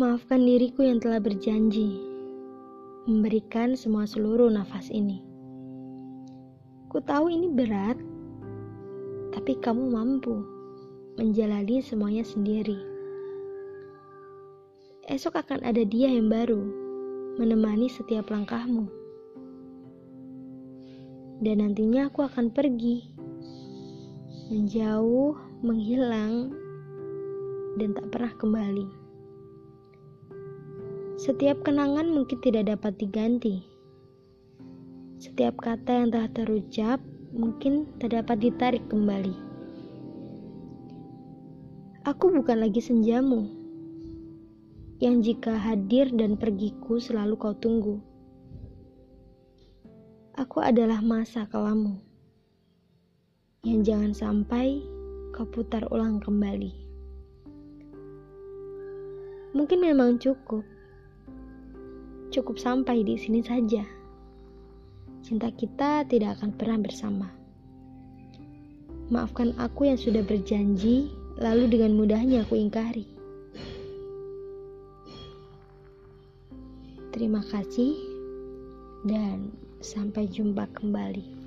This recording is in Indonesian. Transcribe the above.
Maafkan diriku yang telah berjanji memberikan semua seluruh nafas ini. Ku tahu ini berat, tapi kamu mampu menjalani semuanya sendiri. Esok akan ada dia yang baru menemani setiap langkahmu. Dan nantinya aku akan pergi, menjauh, menghilang, dan tak pernah kembali. Setiap kenangan mungkin tidak dapat diganti. Setiap kata yang telah terucap mungkin tak dapat ditarik kembali. Aku bukan lagi senjamu, yang jika hadir dan pergiku selalu kau tunggu. Aku adalah masa kelamu, yang jangan sampai kau putar ulang kembali. Mungkin memang cukup cukup sampai di sini saja. Cinta kita tidak akan pernah bersama. Maafkan aku yang sudah berjanji, lalu dengan mudahnya aku ingkari. Terima kasih, dan sampai jumpa kembali.